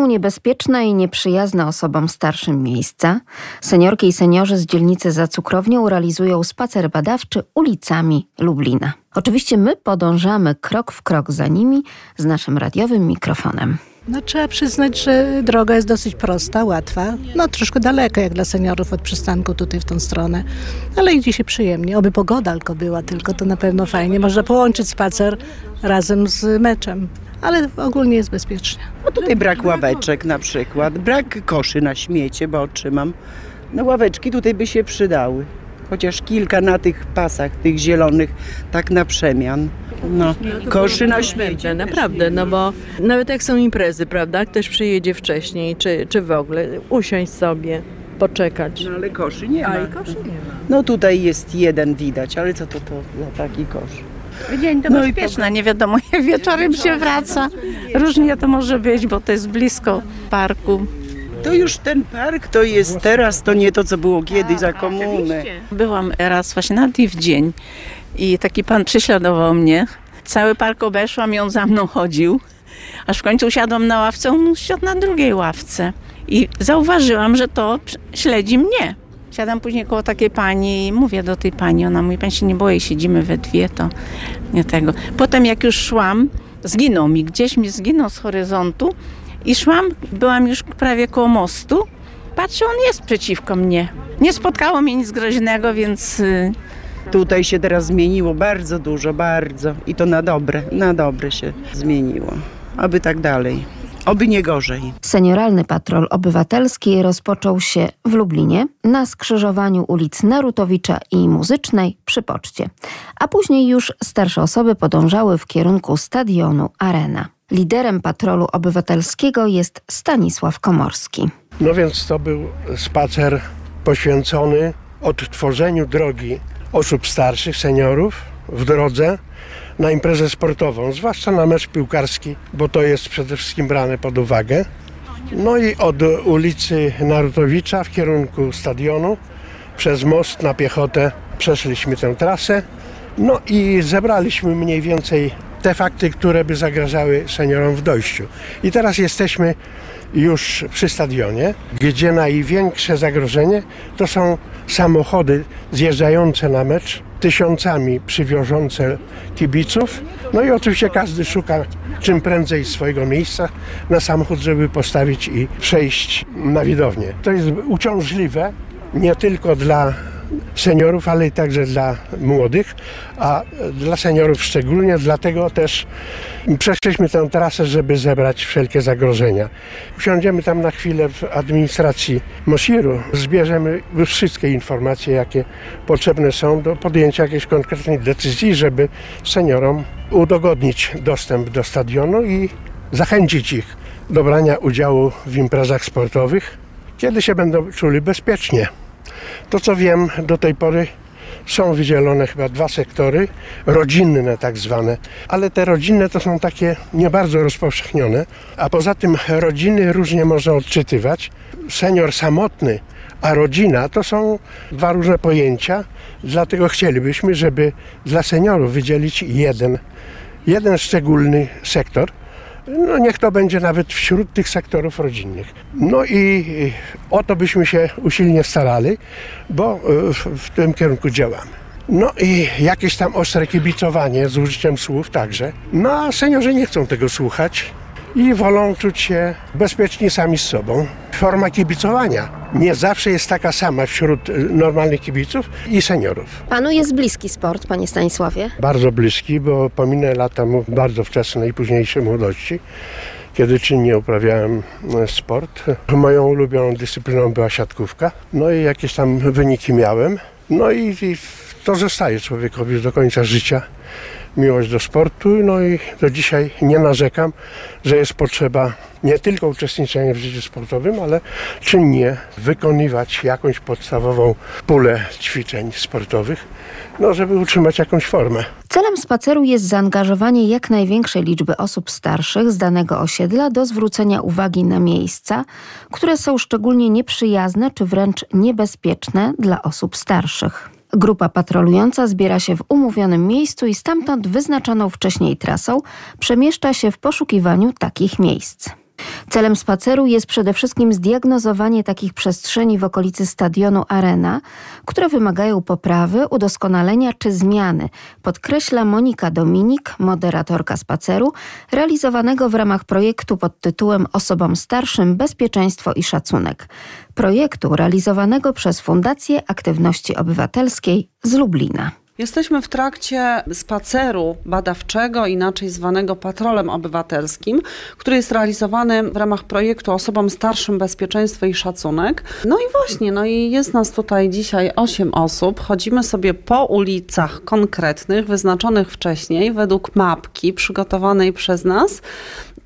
są niebezpieczne i nieprzyjazne osobom starszym miejsca, seniorki i seniorzy z dzielnicy za cukrownią realizują spacer badawczy ulicami Lublina. Oczywiście my podążamy krok w krok za nimi z naszym radiowym mikrofonem. No, trzeba przyznać, że droga jest dosyć prosta, łatwa. No troszkę daleka jak dla seniorów od przystanku tutaj w tą stronę, ale idzie się przyjemnie. Oby pogoda tylko była tylko, to na pewno fajnie. Można połączyć spacer razem z meczem ale ogólnie jest bezpiecznie. No tutaj brak ławeczek na przykład, brak koszy na śmiecie, bo otrzymam. No ławeczki tutaj by się przydały. Chociaż kilka na tych pasach, tych zielonych, tak na przemian. No, koszy na śmiecie. Naprawdę, no bo nawet jak są imprezy, prawda, ktoś przyjedzie wcześniej, czy, czy w ogóle, usiąść sobie, poczekać. No ale koszy nie ma. A i koszy nie ma. No tutaj jest jeden widać, ale co to, to za taki kosz? Dzień to no bezpieczna, nie wiadomo, wieczorem się wraca. Różnie to może być, bo to jest blisko parku. To już ten park to jest teraz, to nie to, co było kiedyś za komuny. Byłam raz właśnie na w dzień i taki pan prześladował mnie. Cały park obeszłam i on za mną chodził. Aż w końcu usiadłam na ławce, on siadł na drugiej ławce. I zauważyłam, że to śledzi mnie. Siadam później koło takiej pani i mówię do tej pani, ona mówi, pan się nie boi, siedzimy we dwie, to nie tego. Potem jak już szłam, zginął mi, gdzieś mi zginął z horyzontu i szłam, byłam już prawie koło mostu, patrzę, on jest przeciwko mnie. Nie spotkało mnie nic groźnego, więc... Y, Tutaj się teraz zmieniło bardzo dużo, bardzo i to na dobre, na dobre się zmieniło. Aby tak dalej. Oby nie gorzej. Senioralny patrol obywatelski rozpoczął się w Lublinie na skrzyżowaniu ulic Narutowicza i Muzycznej przy poczcie, a później już starsze osoby podążały w kierunku stadionu Arena. Liderem patrolu obywatelskiego jest Stanisław Komorski. No więc to był spacer poświęcony odtworzeniu drogi osób starszych, seniorów w drodze na imprezę sportową, zwłaszcza na mecz piłkarski, bo to jest przede wszystkim brane pod uwagę. No i od ulicy Narutowicza w kierunku stadionu przez most na piechotę przeszliśmy tę trasę. No i zebraliśmy mniej więcej te fakty, które by zagrażały seniorom w dojściu. I teraz jesteśmy już przy stadionie, gdzie największe zagrożenie to są samochody zjeżdżające na mecz, tysiącami przywiążące kibiców. No i oczywiście każdy szuka czym prędzej swojego miejsca na samochód, żeby postawić i przejść na widownię. To jest uciążliwe nie tylko dla seniorów, ale i także dla młodych, a dla seniorów szczególnie, dlatego też przeszliśmy tę trasę, żeby zebrać wszelkie zagrożenia. Usiądziemy tam na chwilę w administracji Mosiru, zbierzemy wszystkie informacje, jakie potrzebne są do podjęcia jakiejś konkretnej decyzji, żeby seniorom udogodnić dostęp do stadionu i zachęcić ich do brania udziału w imprezach sportowych, kiedy się będą czuli bezpiecznie. To co wiem, do tej pory są wydzielone chyba dwa sektory, rodzinne tak zwane, ale te rodzinne to są takie nie bardzo rozpowszechnione, a poza tym rodziny różnie można odczytywać. Senior samotny, a rodzina to są dwa różne pojęcia, dlatego chcielibyśmy, żeby dla seniorów wydzielić jeden, jeden szczególny sektor, no niech to będzie nawet wśród tych sektorów rodzinnych. No i o to byśmy się usilnie starali, bo e, w, tym kierunku działamy. No i jakieś tam ostre kibicowanie z użyciem słów także. No a seniorzy nie chcą tego słuchać i wolą czuć się bezpieczni sami z sobą. Forma kibicowania nie zawsze jest taka sama wśród y, normalnych kibiców i seniorów. Panu jest bliski sport, panie Stanisławie? Bardzo bliski, bo pominę lata bardzo wczesnej i późniejszej młodości kiedy czynnie uprawiałem e, sport. Moją ulubioną dyscypliną była siatkówka. No i jakieś tam wyniki miałem. No i, i to zostaje człowiekowi do końca życia miłość do sportu, no i do dzisiaj nie narzekam, że jest potrzeba nie tylko uczestniczenia w życiu sportowym, ale czynnie wykonywać jakąś podstawową pulę ćwiczeń sportowych, no żeby utrzymać jakąś formę. Celem spaceru jest zaangażowanie jak największej liczby osób starszych z danego osiedla do zwrócenia uwagi na miejsca, które są szczególnie nieprzyjazne czy wręcz niebezpieczne dla osób starszych. Grupa patrolująca zbiera się w umówionym miejscu i stamtąd wyznaczoną wcześniej trasą przemieszcza się w poszukiwaniu takich miejsc. Celem spaceru jest przede wszystkim zdiagnozowanie takich przestrzeni w okolicy stadionu Arena, które wymagają poprawy, udoskonalenia czy zmiany, podkreśla Monika Dominik, moderatorka spaceru, realizowanego w ramach projektu pod tytułem Osobom starszym bezpieczeństwo i szacunek. Projektu realizowanego przez Fundację Aktywności Obywatelskiej z Lublina. Jesteśmy w trakcie spaceru badawczego, inaczej zwanego patrolem obywatelskim, który jest realizowany w ramach projektu Osobom Starszym Bezpieczeństwo i Szacunek. No i właśnie, no i jest nas tutaj dzisiaj 8 osób. Chodzimy sobie po ulicach konkretnych, wyznaczonych wcześniej, według mapki przygotowanej przez nas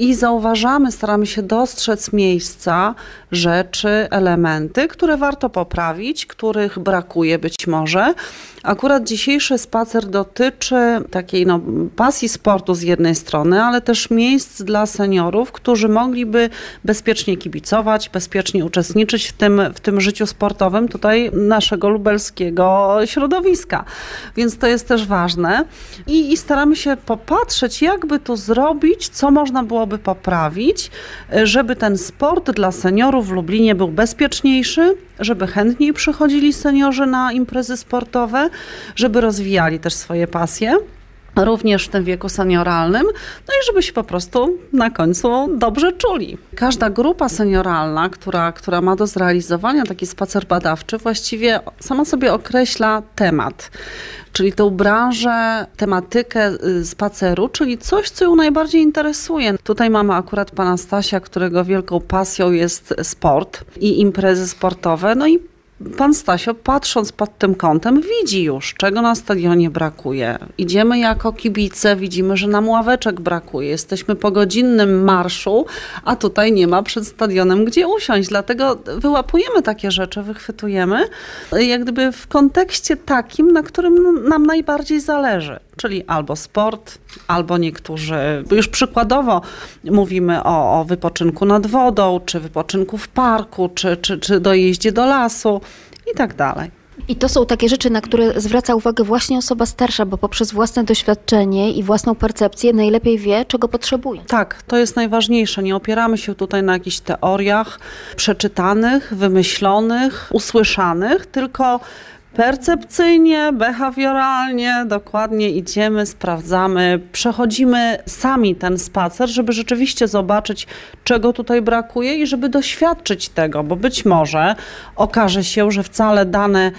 i zauważamy, staramy się dostrzec miejsca, rzeczy, elementy, które warto poprawić, których brakuje być może. Akurat dzisiejszy spacer dotyczy takiej no, pasji sportu z jednej strony, ale też miejsc dla seniorów, którzy mogliby bezpiecznie kibicować, bezpiecznie uczestniczyć w tym, w tym życiu sportowym tutaj naszego lubelskiego środowiska. Więc to jest też ważne. I, i staramy się popatrzeć, jakby tu zrobić, co można byłoby poprawić, żeby ten sport dla seniorów w Lublinie był bezpieczniejszy, żeby chętniej przychodzili seniorzy na imprezy sportowe, żeby rozwijali też swoje pasje również w tym wieku senioralnym, no i żeby się po prostu na końcu dobrze czuli. Każda grupa senioralna, która, która ma do zrealizowania taki spacer badawczy, właściwie sama sobie określa temat, czyli tą branżę, tematykę y, spaceru, czyli coś, co ją najbardziej interesuje. Tutaj mamy akurat pana Stasia, którego wielką pasją jest sport i imprezy sportowe, no i pan Stasio, patrząc pod tym kątem, widzi już, czego na stadionie brakuje. Idziemy jako kibice, widzimy, że nam ławeczek brakuje. Jesteśmy po godzinnym marszu, a tutaj nie ma przed stadionem gdzie usiąść. Dlatego wyłapujemy takie rzeczy, wychwytujemy, jak gdyby w kontekście takim, na którym nam najbardziej zależy czyli albo sport, albo niektórzy, już przykładowo mówimy o, o wypoczynku nad wodą, czy wypoczynku w parku, czy, czy, czy dojeździe do lasu i tak dalej. I to są takie rzeczy, na które zwraca uwagę właśnie osoba starsza, bo poprzez własne doświadczenie i własną percepcję najlepiej wie, czego potrzebuje. Tak, to jest najważniejsze. Nie opieramy się tutaj na jakichś teoriach przeczytanych, wymyślonych, usłyszanych, tylko Percepcyjnie, behawioralnie, dokładnie idziemy, sprawdzamy, przechodzimy sami ten spacer, żeby rzeczywiście zobaczyć, czego tutaj brakuje i żeby doświadczyć tego, bo być może okaże się, że wcale dane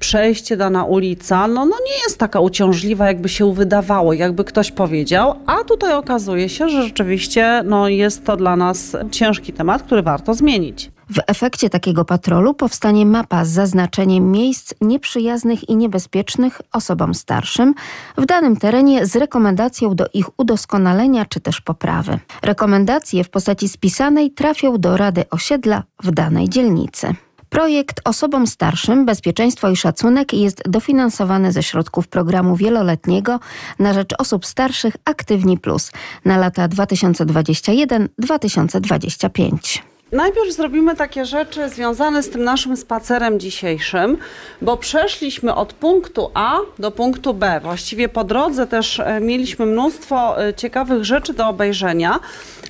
przejście, dana ulica, no, no nie jest taka uciążliwa, jakby się wydawało, jakby ktoś powiedział, a tutaj okazuje się, że rzeczywiście no, jest to dla nas ciężki temat, który warto zmienić. W efekcie takiego patrolu powstanie mapa z zaznaczeniem miejsc nieprzyjaznych i niebezpiecznych osobom starszym w danym terenie z rekomendacją do ich udoskonalenia czy też poprawy. Rekomendacje w postaci spisanej trafią do Rady Osiedla w danej dzielnicy. Projekt Osobom Starszym Bezpieczeństwo i Szacunek jest dofinansowany ze środków programu wieloletniego na rzecz osób starszych Aktywni Plus na lata 2021-2025. Najpierw zrobimy takie rzeczy związane z tym naszym spacerem dzisiejszym, bo przeszliśmy od punktu A do punktu B. Właściwie po drodze też e, mieliśmy mnóstwo e, ciekawych rzeczy do obejrzenia,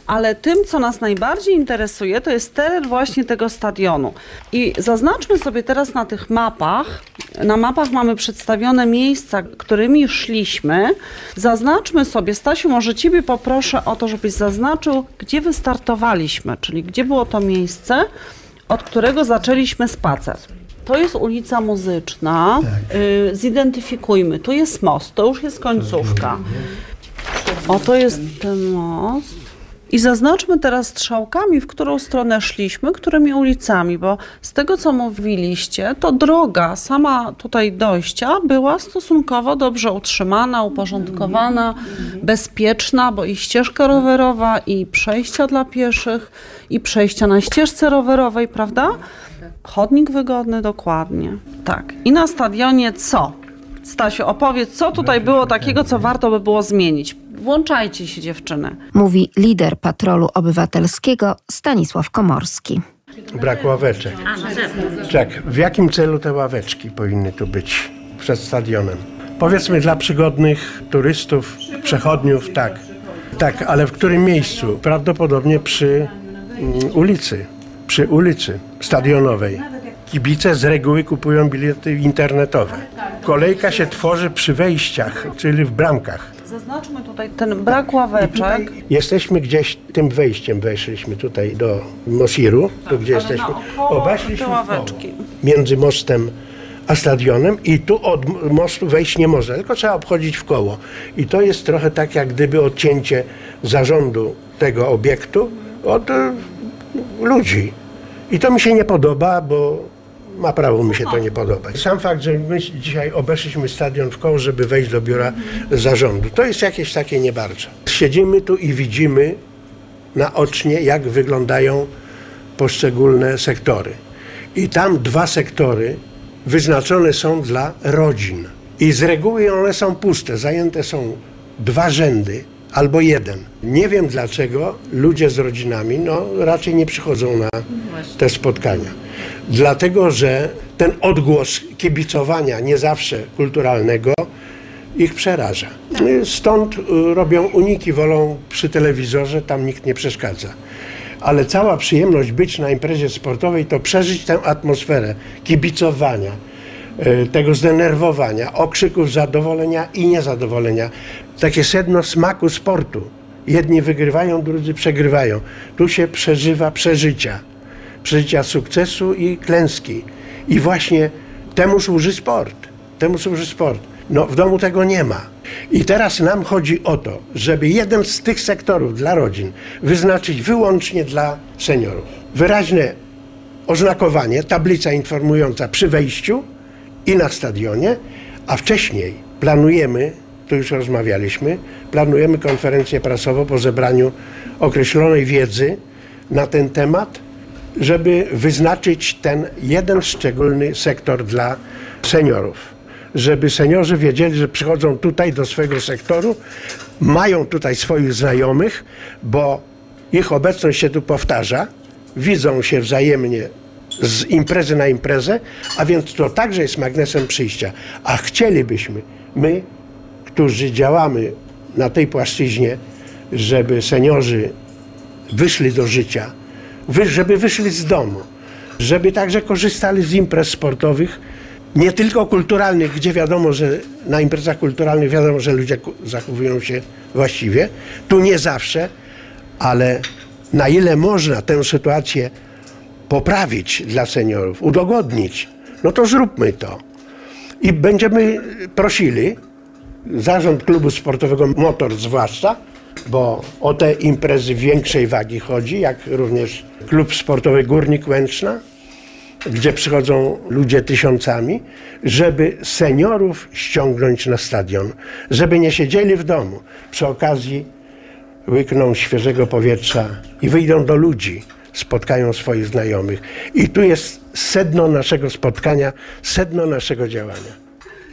ale tym, co nas najbardziej interesuje, to jest teren właśnie tego stadionu. I zaznaczmy sobie teraz na tych mapach, na mapach mamy przedstawione miejsca, którymi szliśmy. Zaznaczmy sobie, Stasiu, może Ciebie poproszę o to, żebyś zaznaczył, gdzie wystartowaliśmy, czyli gdzie było to miejsce, od którego zaczęliśmy spacer. To jest ulica Muzyczna. Tak. zidentyfikujmy. Tu jest most, to już jest końcówka. O, to jest ten most. I zaznaczmy teraz strzałkami, w którą stronę szliśmy, którymi ulicami, bo z tego co mówiliście, to droga sama tutaj dojścia była stosunkowo dobrze utrzymana, uporządkowana, bezpieczna, bo i ścieżka rowerowa, i przejścia dla pieszych, i przejścia na ścieżce rowerowej, prawda? Chodnik wygodny, dokładnie. Tak. I na stadionie co? Stasiu, opowiedz, co tutaj było takiego, co warto by było zmienić. Włączajcie się dziewczyny. Mówi lider patrolu obywatelskiego Stanisław Komorski. Brak ławeczek. Tak, w jakim celu te ławeczki powinny tu być przed stadionem? Powiedzmy dla przygodnych turystów, przechodniów, tak. Tak, ale w którym miejscu? Prawdopodobnie przy mm, ulicy, przy ulicy stadionowej. Kibice z reguły kupują bilety internetowe. Kolejka się tworzy przy wejściach, czyli w bramkach. Zaznaczmy tutaj ten brak ławeczek. Jesteśmy gdzieś tym wejściem, weszliśmy tutaj do Mosiru, tu gdzie ale jesteśmy. Obeszliśmy ławeczki. między mostem a stadionem i tu od mostu wejść nie można, tylko trzeba obchodzić w koło. I to jest trochę tak jak gdyby odcięcie zarządu tego obiektu od e, ludzi. I to mi się nie podoba, bo ma prawo mi się to nie podobać. Sam fakt, że my dzisiaj obeszliśmy stadion w koło, żeby wejść do biura zarządu, to jest jakieś takie nie bardzo. Siedzimy tu i widzimy naocznie, jak wyglądają poszczególne sektory. I tam dwa sektory wyznaczone są dla rodzin. I z reguły one są puste, zajęte są dwa rzędy albo jeden. Nie wiem dlaczego ludzie z rodzinami no, raczej nie przychodzą na te spotkania. Dlatego, że ten odgłos kibicowania, nie zawsze kulturalnego, ich przeraża. Stąd y, robią uniki, wolą przy telewizorze, tam nikt nie przeszkadza. Ale cała przyjemność być na imprezie sportowej to przeżyć tę atmosferę kibicowania, tego zdenerwowania, okrzyków zadowolenia i niezadowolenia. Takie sedno smaku sportu. Jedni wygrywają, drudzy przegrywają. Tu się przeżywa przeżycia. Przeżycia sukcesu i klęski. I właśnie temu służy sport. Temu służy sport. No, w domu tego nie ma. I teraz nam chodzi o to, żeby jeden z tych sektorów dla rodzin wyznaczyć wyłącznie dla seniorów. Wyraźne oznakowanie, tablica informująca przy wejściu i na stadionie, a wcześniej planujemy, tu już rozmawialiśmy, planujemy konferencję prasową po zebraniu określonej wiedzy na ten temat, żeby wyznaczyć ten jeden szczególny sektor dla seniorów. Żeby seniorzy wiedzieli, że przychodzą tutaj do swojego sektoru, mają tutaj swoich znajomych, bo ich obecność się tu powtarza, widzą się wzajemnie z imprezy na imprezę, a więc to także jest magnesem przyjścia. A chcielibyśmy, my, którzy działamy na tej płaszczyźnie, żeby seniorzy wyszli do życia, żeby wyszli z domu, żeby także korzystali z imprez sportowych, nie tylko kulturalnych, gdzie wiadomo, że na imprezach kulturalnych wiadomo, że ludzie zachowują się właściwie. Tu nie zawsze, ale na ile można tę sytuację poprawić dla seniorów, udogodnić, no to zróbmy to. I będziemy prosili, zarząd klubu sportowego Motor zwłaszcza, bo o te imprezy większej wagi chodzi, jak również klub sportowy Górnik Łęczna, gdzie przychodzą ludzie tysiącami, żeby seniorów ściągnąć na stadion, żeby nie siedzieli w domu. Przy okazji łykną świeżego powietrza i wyjdą do ludzi, spotkają swoich znajomych. I tu jest sedno naszego spotkania, sedno naszego działania.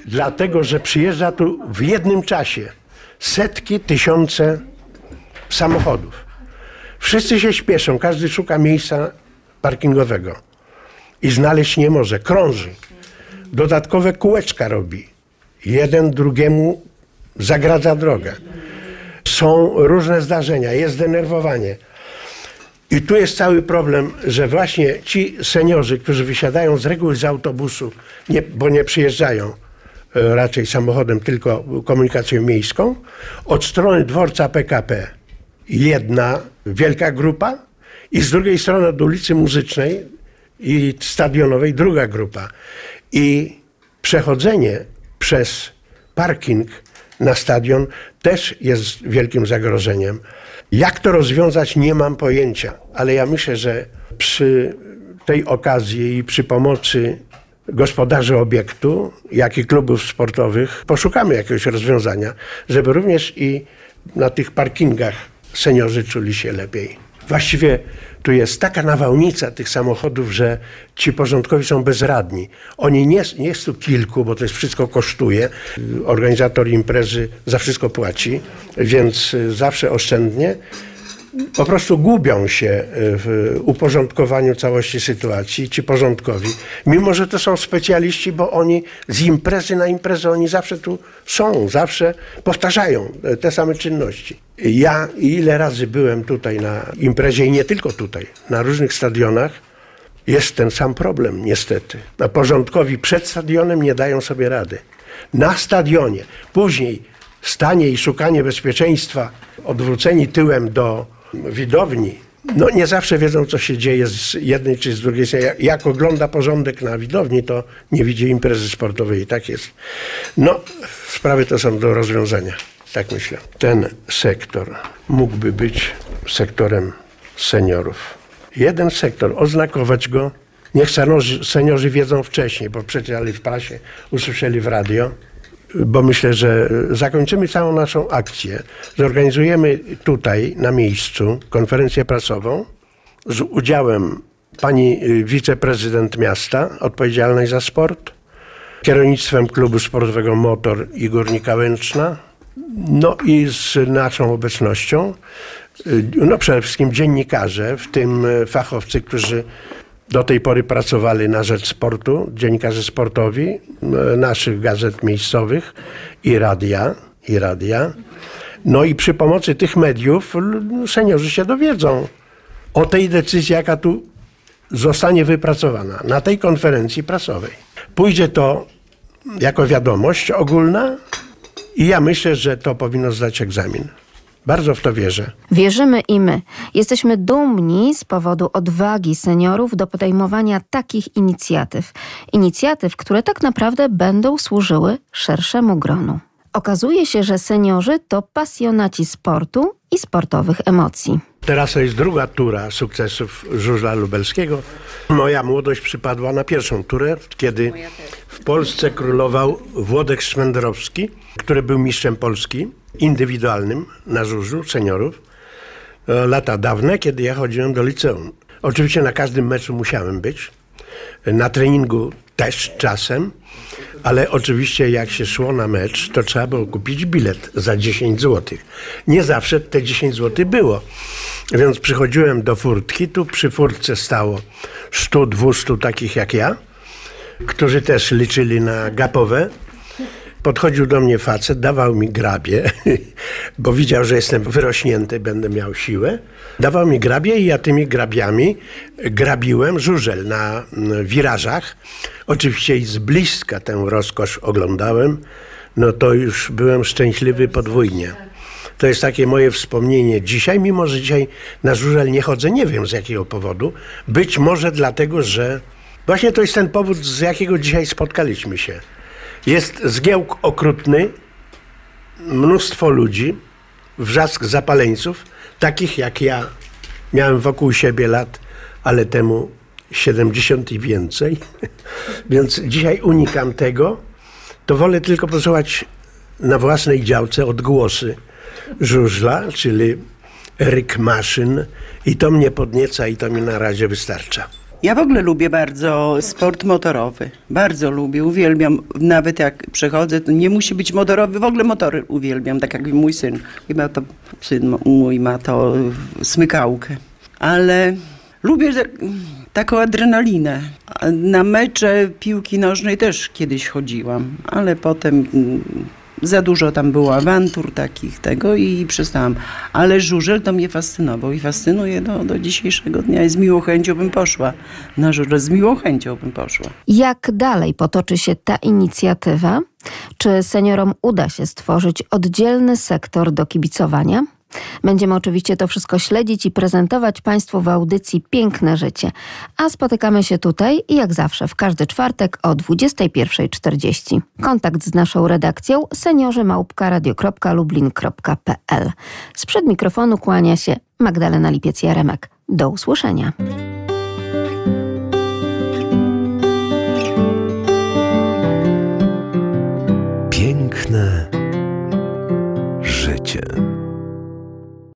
Dlatego, że przyjeżdża tu w jednym czasie setki, tysiące samochodów. Wszyscy się śpieszą, każdy szuka miejsca parkingowego i znaleźć nie może, krąży. Dodatkowe kółeczka robi. Jeden drugiemu zagradza drogę. Są różne zdarzenia, jest denerwowanie. I tu jest cały problem, że właśnie ci seniorzy, którzy wysiadają z reguły z autobusu, nie, bo nie przyjeżdżają e, raczej samochodem, tylko komunikacją miejską, od strony dworca PKP jedna wielka grupa i z drugiej strony od ulicy Muzycznej i stadionowej druga grupa. I przechodzenie przez parking na stadion też jest wielkim zagrożeniem. Jak to rozwiązać, nie mam pojęcia, ale ja myślę, że przy tej okazji i przy pomocy gospodarzy obiektu, jak i klubów sportowych poszukamy jakiegoś rozwiązania, żeby również i na tych parkingach seniorzy czuli się lepiej. Właściwie tu jest taka nawałnica tych samochodów, że ci porządkowi są bezradni. Oni nie, nie jest tu kilku, bo to jest wszystko kosztuje. Organizator imprezy za wszystko płaci, więc y, zawsze oszczędnie. Po prostu gubią się w uporządkowaniu całości sytuacji, ci porządkowi, mimo że to są specjaliści, bo oni z imprezy na imprezę, oni zawsze tu są, zawsze powtarzają te same czynności. Ja ile razy byłem tutaj na imprezie i nie tylko tutaj, na różnych stadionach, jest ten sam problem, niestety. A porządkowi przed stadionem nie dają sobie rady. Na stadionie, później stanie i szukanie bezpieczeństwa, odwróceni tyłem do widowni, no nie zawsze wiedzą, co się dzieje z jednej czy z drugiej strony. Jak, ogląda porządek na widowni, to nie widzi imprezy sportowej i tak jest. No, sprawy to są do rozwiązania, tak myślę. Ten sektor mógłby być sektorem seniorów. Jeden sektor, oznakować go. Niech seniorzy wiedzą wcześniej, bo przeczytali w prasie, usłyszeli w radio, bo myślę, że zakończymy całą naszą akcję. Zorganizujemy tutaj na miejscu konferencję prasową z udziałem pani y, wiceprezydent miasta odpowiedzialnej za sport, kierownictwem klubu sportowego Motor i Górnika Łęczna, no i z naszą obecnością, y, no przede wszystkim dziennikarze, w tym y, fachowcy, którzy do tej pory pracowali na rzecz sportu, dziennikarze sportowi, e, naszych gazet miejscowych i radia, i radia. No i przy pomocy tych mediów seniorzy się dowiedzą o tej decyzji, jaka tu zostanie wypracowana na tej konferencji prasowej. Pójdzie to jako wiadomość ogólna i ja myślę, że to powinno zdać egzamin. Bardzo w to wierzę. Wierzymy i my. Jesteśmy dumni z powodu odwagi seniorów do podejmowania takich inicjatyw. Inicjatyw, które tak naprawdę będą służyły szerszemu gronu. Okazuje się, że seniorzy to pasjonaci sportu i sportowych emocji. Teraz to jest druga tura sukcesów żużla lubelskiego. Moja młodość przypadła na pierwszą turę, kiedy w Polsce królował Włodek Szwendrowski, który był mistrzem Polski indywidualnym na żużlu seniorów. E, Lata dawne, kiedy ja chodziłem do liceum. Oczywiście na każdym meczu musiałem być. Na treningu też czasem, ale oczywiście jak się szło na mecz, to trzeba było kupić bilet za 10 zł. Nie zawsze te 10 zł było. Więc przychodziłem do furtki, tu przy furtce stało 100-200 takich jak ja, którzy też liczyli na gapowe. Podchodził do mnie facet, dawał mi grabie, bo widział, że jestem wyrośnięty, będę miał siłę. Dawał mi grabie i ja tymi grabiami grabiłem żużel na mm, wirażach. Oczywiście z bliska tę rozkosz oglądałem. No to już byłem szczęśliwy podwójnie. To jest takie moje wspomnienie dzisiaj, mimo że dzisiaj na żużel nie chodzę, nie wiem z jakiego powodu. Być może dlatego, że właśnie to jest ten powód, z jakiego dzisiaj spotkaliśmy się. Jest zgiełk okrutny, mnóstwo ludzi, wrzask zapaleńców, takich jak ja. Miałem wokół siebie lat, ale temu 70 i więcej. Więc dzisiaj unikam tego. To wolę tylko posłuchać na własnej działce odgłosy żużla, czyli ryk maszyn i to mnie podnieca i to mi na razie wystarcza. Ja w ogóle lubię bardzo sport motorowy. Bardzo lubię, uwielbiam. Nawet jak przechodzę, to nie musi być motorowy, w ogóle motory uwielbiam, tak jak mój syn. Chyba to syn mój ma to smykałkę. Ale lubię taką adrenalinę. Na mecze piłki nożnej też kiedyś chodziłam, ale potem mm, za dużo tam było awantur takich, tego i przestałam. Ale żużel to mnie fascynował i fascynuje do, do dzisiejszego dnia i z miłą chęcią bym poszła na żużel, z miłą chęcią bym poszła. Jak dalej potoczy się ta inicjatywa? Czy seniorom uda się stworzyć oddzielny sektor do kibicowania? Będziemy oczywiście to wszystko śledzić i prezentować Państwu w audycji Piękne Życie. A spotykamy się tutaj i jak zawsze w każdy czwartek o 21.40. Kontakt z naszą redakcją seniorzymałpka.radio.lublin.pl Sprzed mikrofonu kłania się Magdalena Lipiec-Jaremek. Do usłyszenia. Piękne życie.